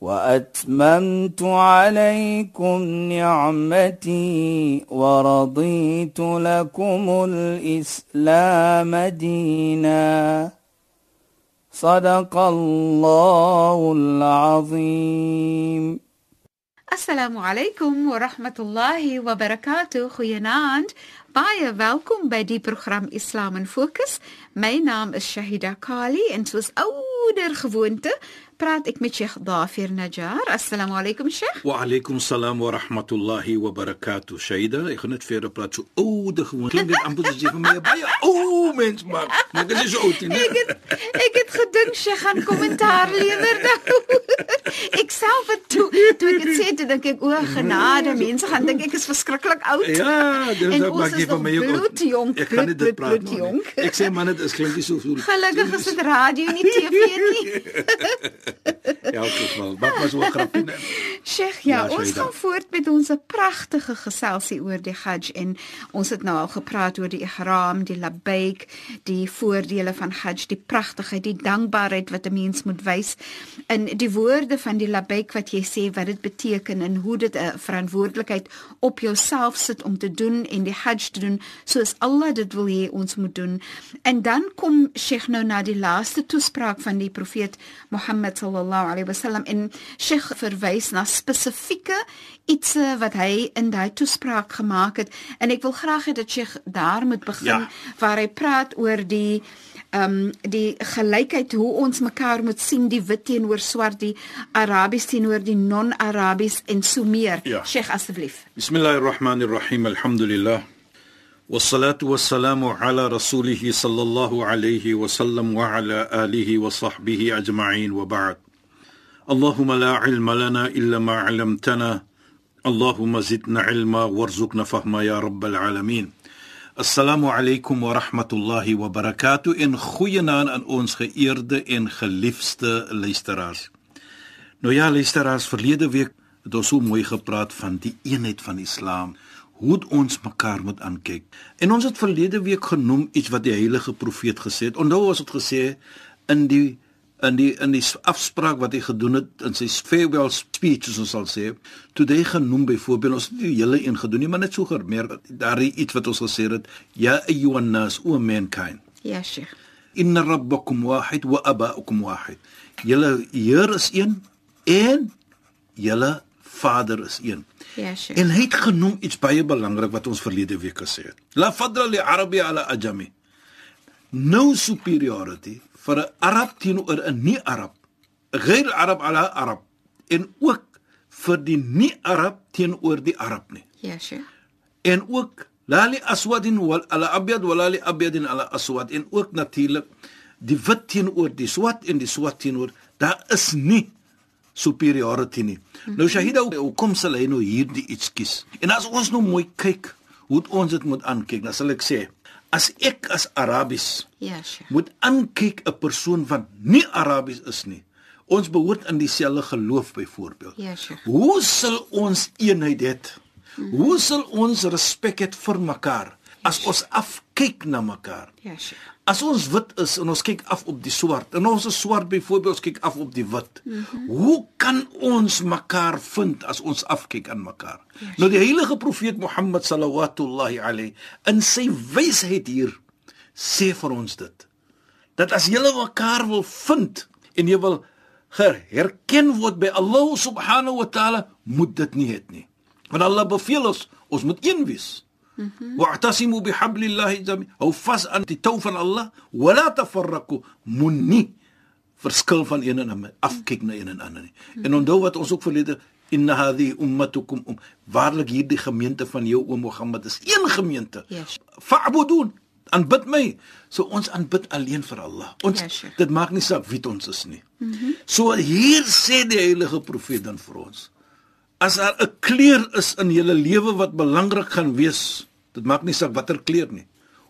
وأتممت عليكم نعمتي ورضيت لكم الإسلام دينا. صدق الله العظيم. السلام عليكم ورحمة الله وبركاته خيناند Baie welkom by die program Islam in Fokus. My naam is Shahida Kali en soos ouer gewoonte praat ek met Sheikh Dafir Najjar. Assalamu alaykum Sheikh. Wa alaykum salaam wa rahmatullahi wa barakatuh. Shaida, ek gaan net vir jou praat so oude gewoon. Klink dit amper soos jy vir my baie ou mens maak. Maar dit is oud nie. Ek het ek het gedink Sheikh gaan kommentaar lewer daaroor. Ek self het toe toe ek dit sê toe dink ek o genade, mense gaan dink ek is verskriklik oud. Ja, dit En is ons maak jy van my ook. bloedjonk, Ek kan bloed, dit praat bloed, maar jonk. Ek sê man dit is klink nie so veel. Gelukkig is dit radio nie TV nie. Ja, in geval. Wat was ook grappie. Sheikh, ja, Ja, ons gaan voort met ons pragtige geselsie oor die Hajj en ons het nou al gepraat oor die ihram, die labbaik, die voordele van Hajj, die pragtigheid, die dankbaarheid wat 'n mens moet wys in die woorde van die labbaik wat jy sê wat dit beteken en hoe dit 'n verantwoordelikheid op jouself sit om te doen en die Hajj te doen soos Allah dit wil hê ons moet doen. En dan kom Sheikh nou na die laaste toespraak van die profeet Mohammed sallallahu alaihi wasallam en Sheikh verwys na spesifieke iets eh, wat hy in daai toespraak gemaak het en ek wil graag hê dat Sheikh daar moet begin Ja. waar hy praat oor die ehm um, die gelykheid hoe ons mekaar moet sien die wit teenoor swart die Arabies teenoor die non-Arabies en so meer Ja. Sheikh asseblief بسم الله الرحمن الرحيم الحمد لله والصلاة والسلام على رسوله صلى الله عليه وسلم وعلى آله وصحبه أجمعين وبعد اللهم لا علم لنا إلا ما علمتنا اللهم زدنا علما وارزقنا فهما يا رب العالمين السلام عليكم ورحمة الله وبركاته إن goeienaand aan ons geëerde en geliefde luisteraars. Nou ja, luisteraars, verlede week het ons so mooi gepraat van die eenheid van Islam, hoe het ons mekaar moet aankyk. En ons het verlede week genoem iets wat die heilige profeet gesê het. Onthou ons het gesê in die in die in die afspraak wat hy gedoen het in sy farewell speech soos ons sal sê, toe hy genoem byvoorbeeld ons het die hele een gedoen nie, maar net so gemerk daar is iets wat ons gesê het, ja ayyuhan nas o mankind ja Sheikh inna rabbakum wahid wa aba'ukum wahid. Julle Heer is een en julle Vader is een. ja Sheikh En hy het genoem iets baie belangrik wat ons verlede week gesê het. La fadla li arabi ala ajami. No superiority vir 'n Arab teenoor 'n nie-Arab. Ghair Arab ala Arab. En ook vir die nie-Arab teenoor die Arab nie ja Sheikh en ook la li aswadin wal ala abyad wala li abyadin ala aswad en ook natuurlik die wit teenoor die swart en die swart teenoor daar is nie superiority nie. Mm -hmm. Nou Shahida hoe kom sal hy nou hierdie iets kies? En as ons nou mooi kyk hoe ons dit moet aankyk, dan sal ek sê as ek as Arabies ja Sheikh moet aankyk 'n persoon wat nie Arabies is nie. Ons behoort in dieselfde geloof byvoorbeeld. Ja, Sheikh. Hoe sal ons eenheid hê? Hoe sal ons respek hê vir mekaar as ons afkyk na mekaar? ja Sheikh As ons wit is en ons kyk af op die swart en ons is swart byvoorbeeld ons kyk af op die wit. Mm -hmm. Hoe kan ons mekaar vind as ons afkyk aan mekaar? Yes. Nou die heilige profeet Mohammed sallallahu alayhi in sy wysheid hier sê vir ons dit. Dat as jy mekaar wil vind en jy wil herken word by Allah subhanahu wa ta'ala, moet dit nie het nie. Want Allah beveel ons ons moet een wees. واعتصموا بحبل الله جميعا او vas aan die tou van Allah wala tafarraqu munni verskil van een en ander afkyk na een en ander nie en onthou wat ons ook verlede inna hadhi ummatukum um, waarlik hierdie gemeente van jou oom Mohammed is een gemeente Yes. fa'budun aanbid my so ons aanbid alleen vir Allah ons Yes, sir. dit maak nie saak wie ons is nie mm -hmm. so hier sê die heilige profeet dan vir ons as daar 'n kleur is in julle lewe wat belangrik gaan wees Dit maak nie saak watter kleur nie.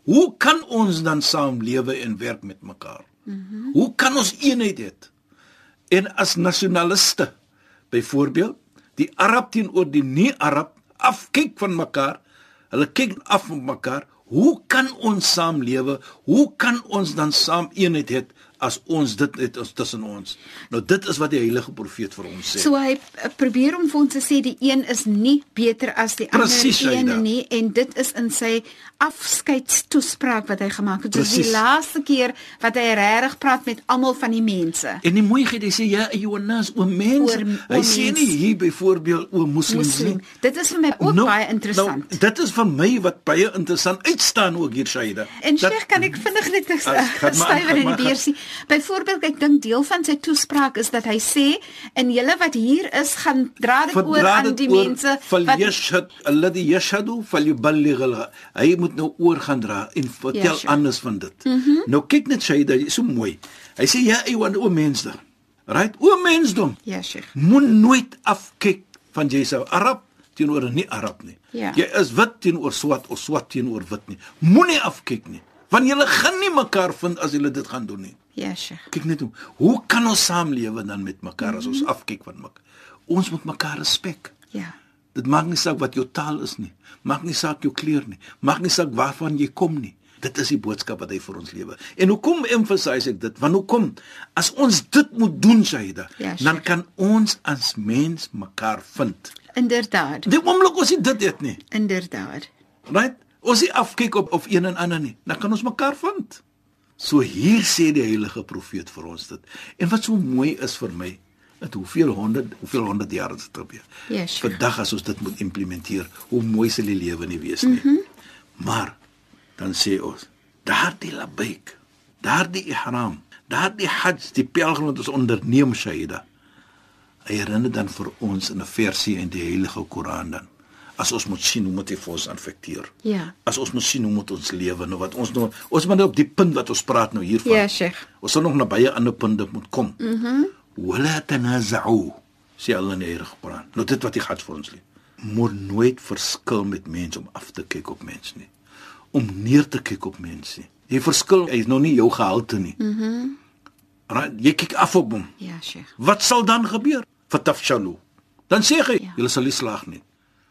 Hoe kan ons dan saam lewe en werk met mekaar? Mm -hmm. Hoe kan ons eenheid hê? En as nasionaliste, byvoorbeeld, die Arab teenoor die nie-Arab afkyk van mekaar, hulle kyk af van mekaar, hoe kan ons saam lewe? Hoe kan ons dan saam eenheid hê? As ons dit het ons tussen ons. Nou dit is wat die heilige profeet vir ons sê. So hy uh, probeer om vir ons te sê die een is nie beter as die Precies, ander een nie en dit is in sy afskeidstoespraak wat hy gemaak het. Dit is die laaste keer wat hy regtig praat met almal van die mense. En die mooiheid, hy sê ja, Johannes, o mense. Oor- Hy o sê mens. nie hier byvoorbeeld o moslims Moslim. nie. Dit is vir my ook Nou- baie interessant. Nou, dit is vir my wat baie interessant uitstaan ook hier Shaida. En Sheikh, kan ek vinnig net 'n stywer in die beursie. Byvoorbeeld, ek dink deel van sy toespraak is dat hy sê en julle wat hier is, gaan dra dit oor Verdra aan die oor, mense wat falyashhad alladhi yashhadu falyuballigh al hy moet nou oor gaan dra en vertel Ja, sure. anders van dit. Mm -hmm. Nou kyk net Shaida, is so mooi. Hy sê ja, ewan o mensdom. Right? O mensdom. Ja, Sheikh. moet nooit afkyk van jy's 'n Arab teenoor 'n nie-Arab nie. Ja. Jy is wit teenoor swart of swart teenoor wit nie. Moenie afkyk nie, want julle gaan nie mekaar vind as julle dit gaan doen nie. Ja, Sheikh. Kyk net hoe. Hoe kan ons saamlewe dan met mekaar as ons afkyk van mekaar? Ons moet mekaar respek. Ja. Dit maak nie saak wat jou taal is nie. Maak nie saak jou kleur nie. Maak nie saak waarvan jy kom nie. Dit is die boodskap wat hy vir ons lewe. En hoekom emphasize ek dit? Want hoekom as ons dit moet doen, Shaida, Ja, dan kan ons as mens mekaar vind. Inderdaad. Die oomblik ons dit het nie, Inderdaad. right? Ons nie afkyk op of een en ander nie, dan kan ons mekaar vind. So hier sê die heilige profeet vir ons dit. En wat so mooi is vir my, dat hoeveel honderd hoeveel honderd jaar het dit gebeur. Ja, Sheikh. Vandag as ons dit moet implementeer, hoe mooi sal die lewe nie wees nie. Mm -hmm. Maar dan sê ons, daardie labaik, daardie ihram, daardie hajj, die pelgrim wat ons onderneem, Shaida. Hy herinner dan vir ons in 'n versie in die Heilige Koran dan. As ons moet sien hoe moet hy vir ons aanfekteer. Ja. As ons moet sien hoe moet ons lewe nou wat ons nou ons moet nou op die punt wat ons praat nou hiervan. Ja, Sheikh. Ons sal nog na baie ander punte moet kom. Mhm. Mm Wala tanaza'u. Sê Allah in die Heilige Koran. Nou dit wat hy gaan vir ons leer. Moet nooit verskil met mense om af te kyk op mense nie. Om neer te kyk op mense. nie. Jy verskil, hy is nog nie jou gehalte nie. Mhm. Mm right? Jy kyk af op hom. Ja, Sheikh. Wat sal dan gebeur? Fatafshalu. Dan sê hy, Ja. julle sal nie slaag nie.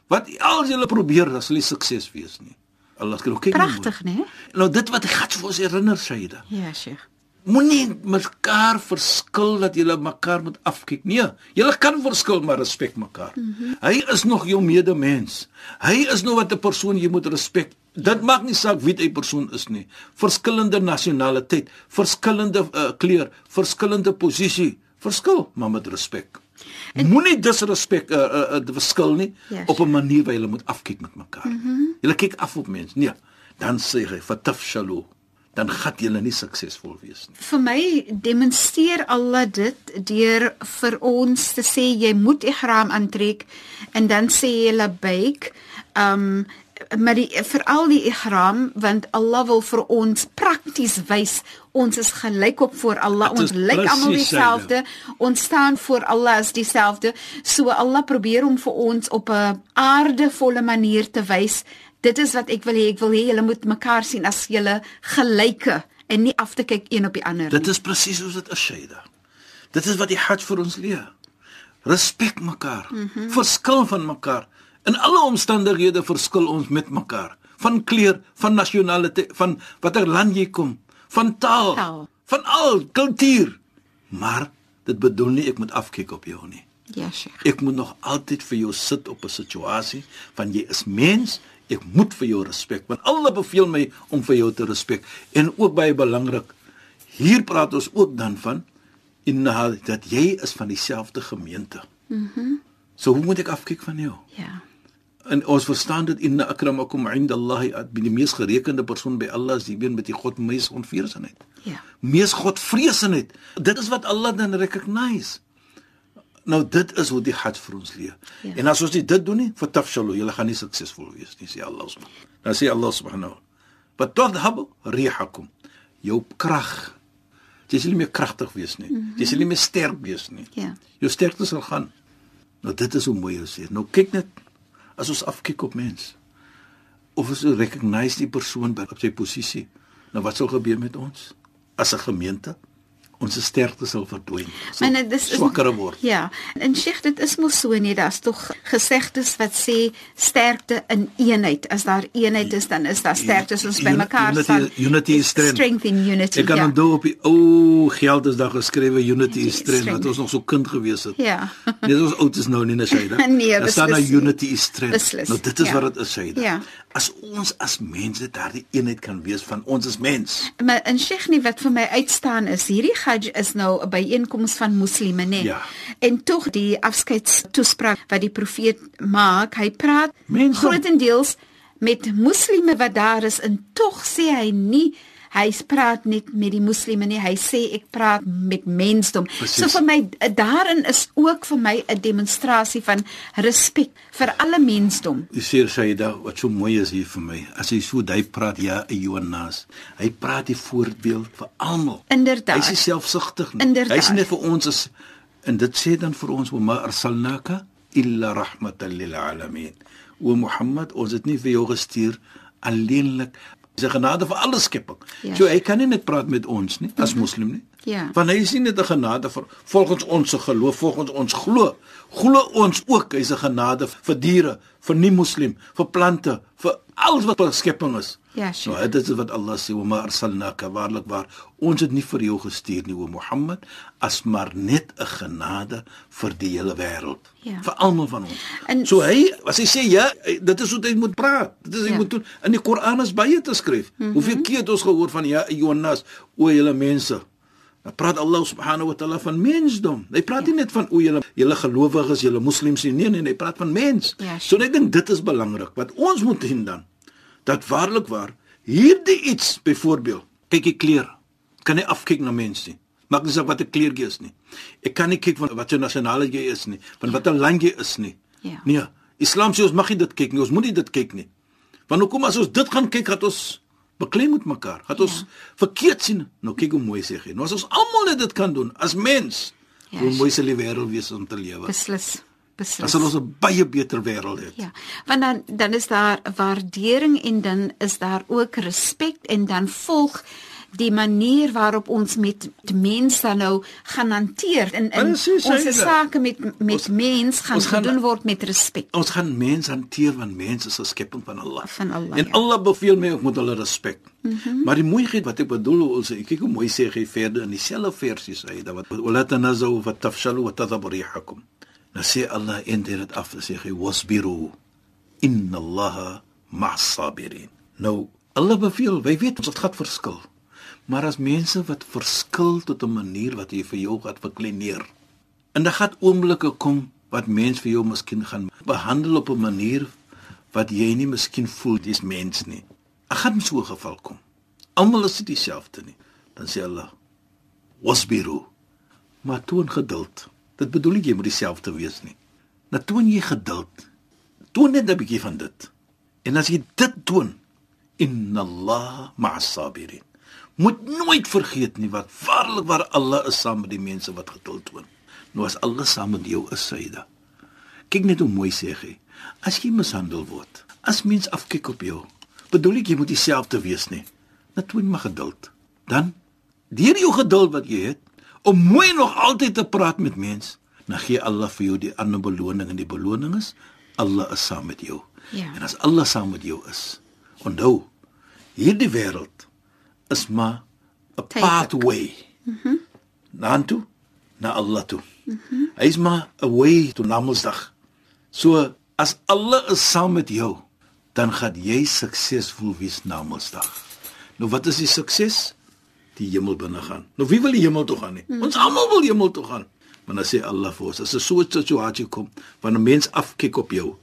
Wat al julle probeer, dan sal nie sukses wees nie. Allah sê, kyk mooi. Pragtig, né? Nou dit wat gaan vir ons herinner, Shaida. Ja, Sheikh. Moenie mekaar verskil dat julle mekaar moet afkyk. Nee, julle kan verskil maar respek mekaar. Mm -hmm. Hy is nog jou medemens. Hy is nog wat 'n persoon jy moet respek. Dit maak nie saak wie hy persoon is nie. Verskillende nasionaliteit, verskillende uh, kleur, verskillende posisie, verskil maar met respek. Moenie disrespek uh, uh, uh, verskil nie Ja, op 'n manier waar jy moet afkyk met mekaar. Mm -hmm. Jy kyk af op mense. Nee, dan sê hy fatafshalu dan gaan jy nie suksesvol wees nie. Vir my demonstreer Allah dit deur vir ons te sê jy moet ihram aantrek en dan sê jy labbaik. Um maar die veral die ihram want Allah wil vir ons prakties wys ons is gelyk op voor Allah ons lyk almal dieselfde ons staan voor Allah as dieselfde so Allah probeer om vir ons op 'n aardevolle manier te wys dit is wat ek wil hê ek wil hê julle moet mekaar sien as julle gelyke en nie af te kyk een op die ander Dit is presies hoe dit is, Shaida. Dit is wat die Hajj vir ons leer. Respek mekaar. Mm -hmm. Verskil van mekaar. In alle omstandighede verskil ons met mekaar. Van kleur, van nasionaliteit, van watter land jy kom, van taal, Taal. van al kultuur. Maar dit bedoel nie ek moet afkyk op jou nie. Ja, Sheikh. Ek moet nog altyd vir jou sit op 'n situasie van jy is mens, ek moet vir jou respek want Allah beveel my om vir jou te respek en ook baie belangrik. Hier praat ons ook dan van inna dat jy is van dieselfde gemeente. Mhm. Mm so hoe moet ek afkyk van jou? Ja. En ons verstaan dit inna akramakum indallahi by die mees gerekende persoon by Allah is die een met die God mees onvreesenheid. Ja. Mees Godvreesenheid. Dit is wat Allah dan recognize. Nou dit is hoe die Hajj vir ons leer. Ja. En as ons nie dit doen nie, fatafshalu, julle gaan nie suksesvol wees nie, sê Allah subhanahu. Dan sê Allah subhanahu. Wat tadhhab rihakum. Jou krag. Jy sal nie meer kragtig wees nie. Mm -hmm. Jy sal nie meer sterk wees nie. Ja. Jou sterkte sal gaan. Nou dit is hoe mooi jy sê. Nou kyk net as ons afkyk op mens. of ons recognize die persoon by op sy posisie. Nou wat sal gebeur met ons as 'n gemeente? Ons sterkte sal verdwyn. Maar dit is swakker word. Ja. En Sheikh, dit is mos so nie, daar's tog gesegdes wat sê sterkte in eenheid. As daar eenheid is, dan is daar sterkte as ons by mekaar staan. Unity, unity is strength. Strength in unity. Ek kan ja. onthou op die ou geld is daar geskrewe unity is strength wat ons nog so kind gewees het. Ja. Nee, ons oud is nou nie na Shaida. Nee, Daar staan nou nie. unity is strength. Beslis, Nou dit is ja. wat dit is Shaida. Ja. As ons as mense daardie eenheid kan wees van ons as mens. Maar in Sheikh nie wat vir my uitstaan is, hierdie Hajj is nou 'n byeenkoms van moslimme, nê. Ja. En tog die afskeidstoespraak wat die profeet maak, hy praat Mense- grootendeels met moslimme wat daar is en tog sê hy nie hy praat net met die moslimme nie, hy sê ek praat met mensdom. Precies. So vir my daarin is ook vir my 'n demonstrasie van respek vir alle mensdom. Jy sê Shaida, wat so mooi is hier vir my. As hy so hy praat ja, Jonas. Hy praat die voorbeeld vir almal. Inderdaad. Hy is selfsugtig nie. Inderdaad. Hy is net vir ons as en dit sê dan vir ons wa ma arsalnaka illa rahmatan lil alamin. O Mohammed, ons het nie vir jou gestuur alleenlik Dis 'n genade vir alle skepping. Ja. So hy kan nie net praat met ons nie as moslim nie. Ja. Want hy is nie net 'n genade vir volgens ons geloof, volgens ons glo. Glo ons ook hy's 'n genade vir diere, vir nie moslim, vir plante, vir alles wat 'n skepping is. Ja, sure. Nou, dit is wat Allah sê, "Wa ma arsalnaka waarlik waar ons het nie vir jou gestuur nie, o Mohammed, as maar net 'n genade vir die hele wêreld, Ja. vir almal van ons." En- so hy, as hy sê ja, hy- dit is hoe hy moet praat. Dit is hy Ja. moet doen. In die Koran is baie te skryf. Mm -hmm. Hoeveel keer het ons gehoor van ja, Jonas, o julle mense. Dan praat Allah subhanahu wa taala van mensdom. Hy praat ja. nie net van o julle julle gelowiges, julle moslems nie. Nee nee, hy praat van mens. Ja, so ek dink dit is belangrik wat ons moet doen dan. Dat waarlik waar hierdie iets byvoorbeeld, kyk jy kleur. Kan nie afkyk na mense nie. Maak nie saak wat 'n kleurtjie is nie. Ek kan nie kyk van wat jou nasionaliteit jy is nie, van watter land jy is nie. Ja. Nee, Islam sê ons mag nie dit kyk nie. Ons moet nie dit kyk nie. Want hoekom as ons dit gaan kyk, gaan ons beklei met mekaar. Gaan ons Ja. verkeerd sien. Nou kyk hoe mooi sê jy. Nou as ons almal dit kan doen as mens, Ja, hoe mooi sal die wêreld wees om te lewe. Beslis. Dan Beslis. sal ons 'n baie beter wêreld hê. Ja, want dan dan is daar waardering en dan is daar ook respek en dan volg die manier waarop ons met die mens dan nou gaan hanteer en in Presies, ons sake met met Ons- mens gaan ons gaan- gedoen word met respek. Ons gaan mens hanteer want mens is 'n skepping van Allah. Van Allah, En ja. Allah beveel my ook met hulle respek. Mm -hmm. Maar die mooiheid wat ek bedoel, ons kyk hoe mooi sê hy verder in dieselfde versie sê dat wat wala tanazu wa tafshalu wa tadhab rihakum. Nou sê Allah in dit af sê hy wasbiru inna Allah ma'as sabirin. Nou Allah beveel, wy weet ons gaan verskil. Maar as mense wat verskil tot 'n manier wat jy vir jou gaan verkleineer. En dan gaan oomblikke kom wat mens vir jou miskien gaan behandel op 'n manier wat jy nie miskien voel dis mens nie. Ek gaan so 'n geval kom. Almal is nie dieselfde nie. Dan sê Allah: "Wasbiru." Maar toon geduld. Dit bedoel nie jy moet dieselfde wees nie. Nou toon jy geduld. Toon net 'n bietjie van dit. En as jy dit toon, inna Allah ma'as sabirin. Moet nooit vergeet nie wat waarlik waar Allah is saam met die mense wat geduld toon. Nou as Allah saam met jou is, Saida. Kyk net hoe mooi sê hy. As jy mishandel word, as mens afkyk op jou, bedoel ek jy moet dieselfde wees nie. Net toon maar geduld. Dan deur jou geduld wat jy het om mooi nog altyd te praat met mens, dan gee Allah vir jou die ander beloning en die beloning is Allah is saam met jou. Ja. En as Allah saam met jou is, onthou, hierdie wêreld is maar 'n pathway. Mhm. Na toe, na Allah toe. Mhm. Hy is maar 'n way to Namedsdag. So as Allah is saam met jou, dan gaan jy suksesvol wees Namedsdag. Nou wat is die sukses? Die hemel binne gaan. Nou wie wil die hemel toe gaan nie? Ons almal wil hemel toe gaan. Maar dan sê Allah vir ons, as 'n so 'n situasie kom, wanneer 'n mens afkyk op jou,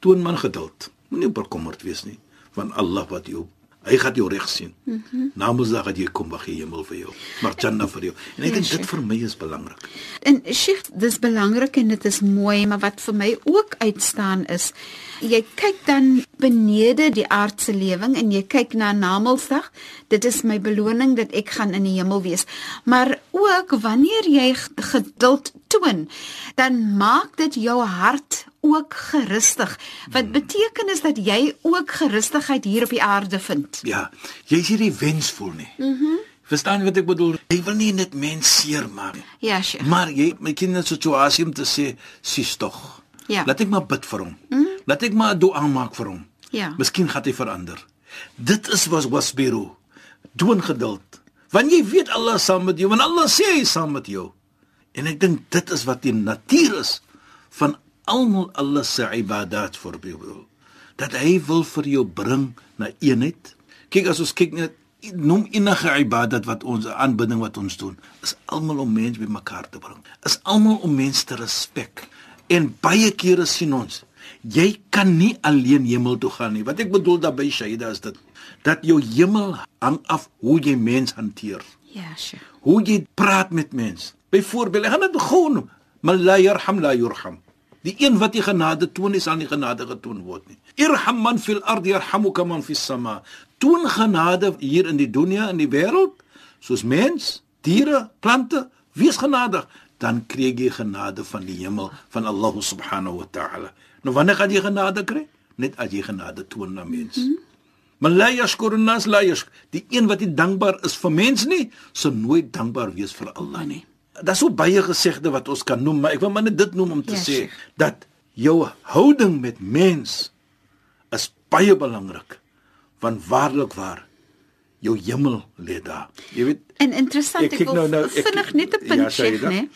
toon man geduld. Moenie bekommerd wees nie, want Allah wat jou hy gaan jou reg sien. Mm Namedsdag dat jy kom wag die hemel vir jou. Maar Jannah vir jou. En ek Ja, dink dit vir my is belangrik. En Sheikh, dis belangrik en dit is mooi, maar wat vir my ook uitstaan is, jy kyk dan benede die aardse lewing en jy kyk na Namedsdag. Dit is my beloning dat ek gaan in die hemel wees. Maar ook wanneer jy geduld toon, dan maak dit jou hart ook gerustig. Wat beteken is dat jy ook gerustigheid hier op die aarde vind. Ja, jy is hierdie wensvol nie. Mhm. Mm Verstaan wat ek bedoel? Jy wil nie net mens seermaak nie. Ja, Sheikh. Maar jy my kind in 'n situasie om te sê, "Sis tog." Ja. Laat ek maar bid vir hom. Mm. Laat ek maar 'n dua maak vir hom. Ja. Miskien gaan hy verander. Dit is was wasbiru. Doen geduld. Want jy weet Allah is saam met jou, want Allah sê hy is saam met jou. En ek dink dit is wat die natuur is van almal Allah se ibadat vir jou. Dat hy wil vir jou bring na eenheid. Kyk as ons kyk net noem enige ibadat wat ons aanbidding wat ons doen, is almal om mense bymekaar te bring. Is almal om mense te respek. En baie kere sien ons jy kan nie alleen hemel toe gaan nie. Wat ek bedoel daarby Shaida is dit dat jou hemel hang af hoe jy mens hanteer Ja, Sheikh. hoe jy praat met mense. Byvoorbeeld, gaan dit gewoon, maar la yarham la yurham. Die een wat jy genade toon, is aan die genade getoon word nie. Irham man fil ard yarhamuka man fis sama. Toon genade hier in die dunia in die wêreld, soos mens, diere, plante, wees genadig, dan kry jy genade van die hemel van Allah subhanahu wa ta'ala. Nou wanneer gaan jy genade kry? Net as jy genade toon na mense. Mm -hmm. Maar la yashkurun nas la yashk. Die een wat nie dankbaar is vir mens nie, sal nooit dankbaar wees vir Allah nie. Daar's so baie gesegde wat ons kan noem, maar ek wil maar net dit noem om te Ja, sê dat jou houding met mens is baie belangrik. Want waarlik waar jou hemel lê daar. Jy weet, En interessant, Ek ek, wil nou- nou, vinnig net 'n punt Ja, Saida. né?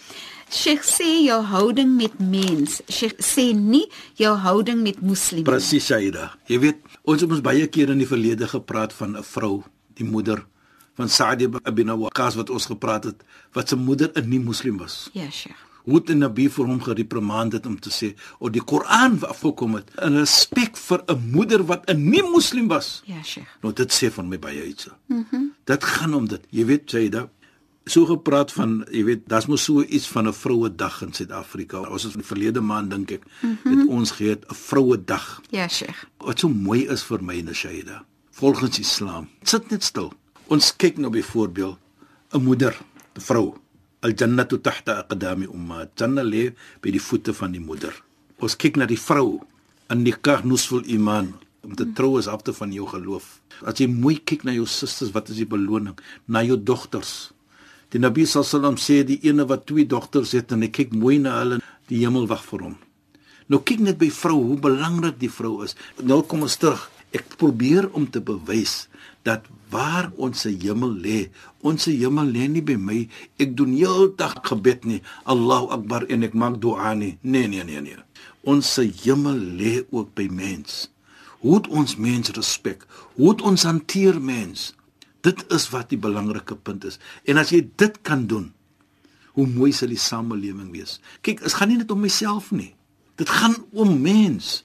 Sheikh sê jou houding met mens. Sheikh sê nie jou houding met moslim. presies Saida. Jy weet, ons het ons baie keer in die verlede gepraat van 'n vrou, die moeder van Sa'd ibn Waqqas wat ons gepraat het, wat se moeder 'n nie-moslim was. Ja, Sheikh. hoe het die Nabi vir hom gereprimaand het om te sê of die Koran wat afgekom het in respek vir 'n moeder wat 'n nie-moslim was. Ja, Sheikh. Nou dit sê van my baie iets. Mhm. Mm dit gaan om dit. Jy weet jy da so gepraat van jy weet daar's mos so iets van 'n vroue dag in Suid-Afrika. Ons het in verlede maand dink ek mm -hmm. het ons gehad 'n vroue dag. Ja, Sheikh. Wat so mooi is vir my in Shaida. Volgens Islam. Sit net stil. Ons kyk nou byvoorbeeld 'n moeder, 'n vrou. Al-jannatu tahta aqdami ummat. Jannah lê by die voete van die moeder. Ons kyk na die vrou. An nikah nusful iman. Om te trou is afte van jou geloof. As jy mooi kyk na jou susters, wat is die beloning? Na jou dogters. Die Nabi sallam sê die ene wat twee dogters het en hy kyk mooi na hulle, die hemel wag vir hom. Nou kyk net by vrou hoe belangrik die vrou is. Nou kom ons terug. Ek probeer om te bewys dat waar ons se hemel lê, ons se hemel lê nie by my. Ek doen heeldag gebed nie. Allahu Akbar en ek maak dua nie. Nee nee nee nee. Ons se hemel lê ook by mens. Hoe het ons mens respek? Hoe het ons hanteer mens? Dit is wat die belangrike punt is. En as jy dit kan doen, hoe mooi sal die samelewing wees. Kyk, dit gaan nie net om myself nie. Dit gaan om mens.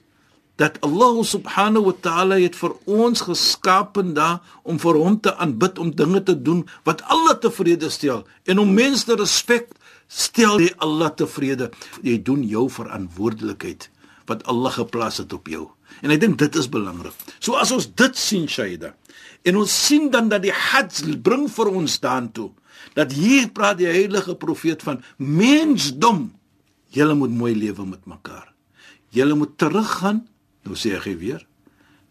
Dat Allah subhanahu wa ta'ala het vir ons geskaap daar om vir hom te aanbid, om dinge te doen wat Allah tevrede stel en om mense te respek, stel jy Allah tevrede. Jy doen jou verantwoordelikheid wat Allah geplaas het op jou. En ek dink dit is belangrik. So as ons dit sien Shaida en ons sien dan dat die Hajj bring vir ons daartoe dat hier praat die heilige profeet van mensdom. Julle moet mooi lewe met mekaar. Julle moet teruggaan. Nou sê hy weer.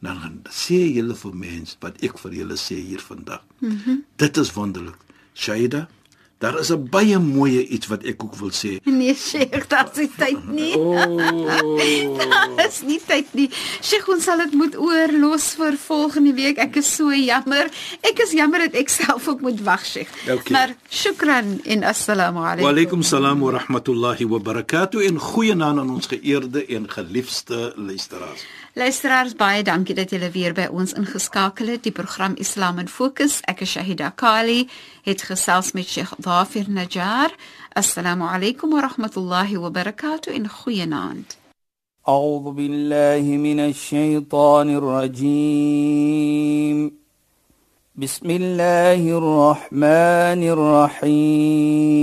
Dan gaan sê julle vir mens wat ek vir julle sê hier vandag. Mm -hmm. Dit is wonderlik. Shaida, daar is 'n baie mooi iets wat ek ook wil sê. Nee, Sheikh, dit is tyd nie. Oh. Is nie tyd nie. Sheikh, ons sal dit moet oorlos vir volgende week. Ek is so jammer. Ek is jammer dat ek self ook moet wag, Sheikh. Okay. Maar shukran en assalamu alaykum. Wa alaykum salaam wa rahmatullahi wa barakatuh en goeienaand aan ons geëerde en geliefde luisteraars. Luisteraars, baie dankie dat julle weer by ons ingeskakel het. Die program Islam in Fokus. Ek is Shahida Kali, het gesels met Sheikh Dafir Najjar. Assalamu alaykum wa rahmatullahi wa barakatuh en goeienaand. أعوذ بالله من الشيطان الرجيم بسم الله الرحمن الرحيم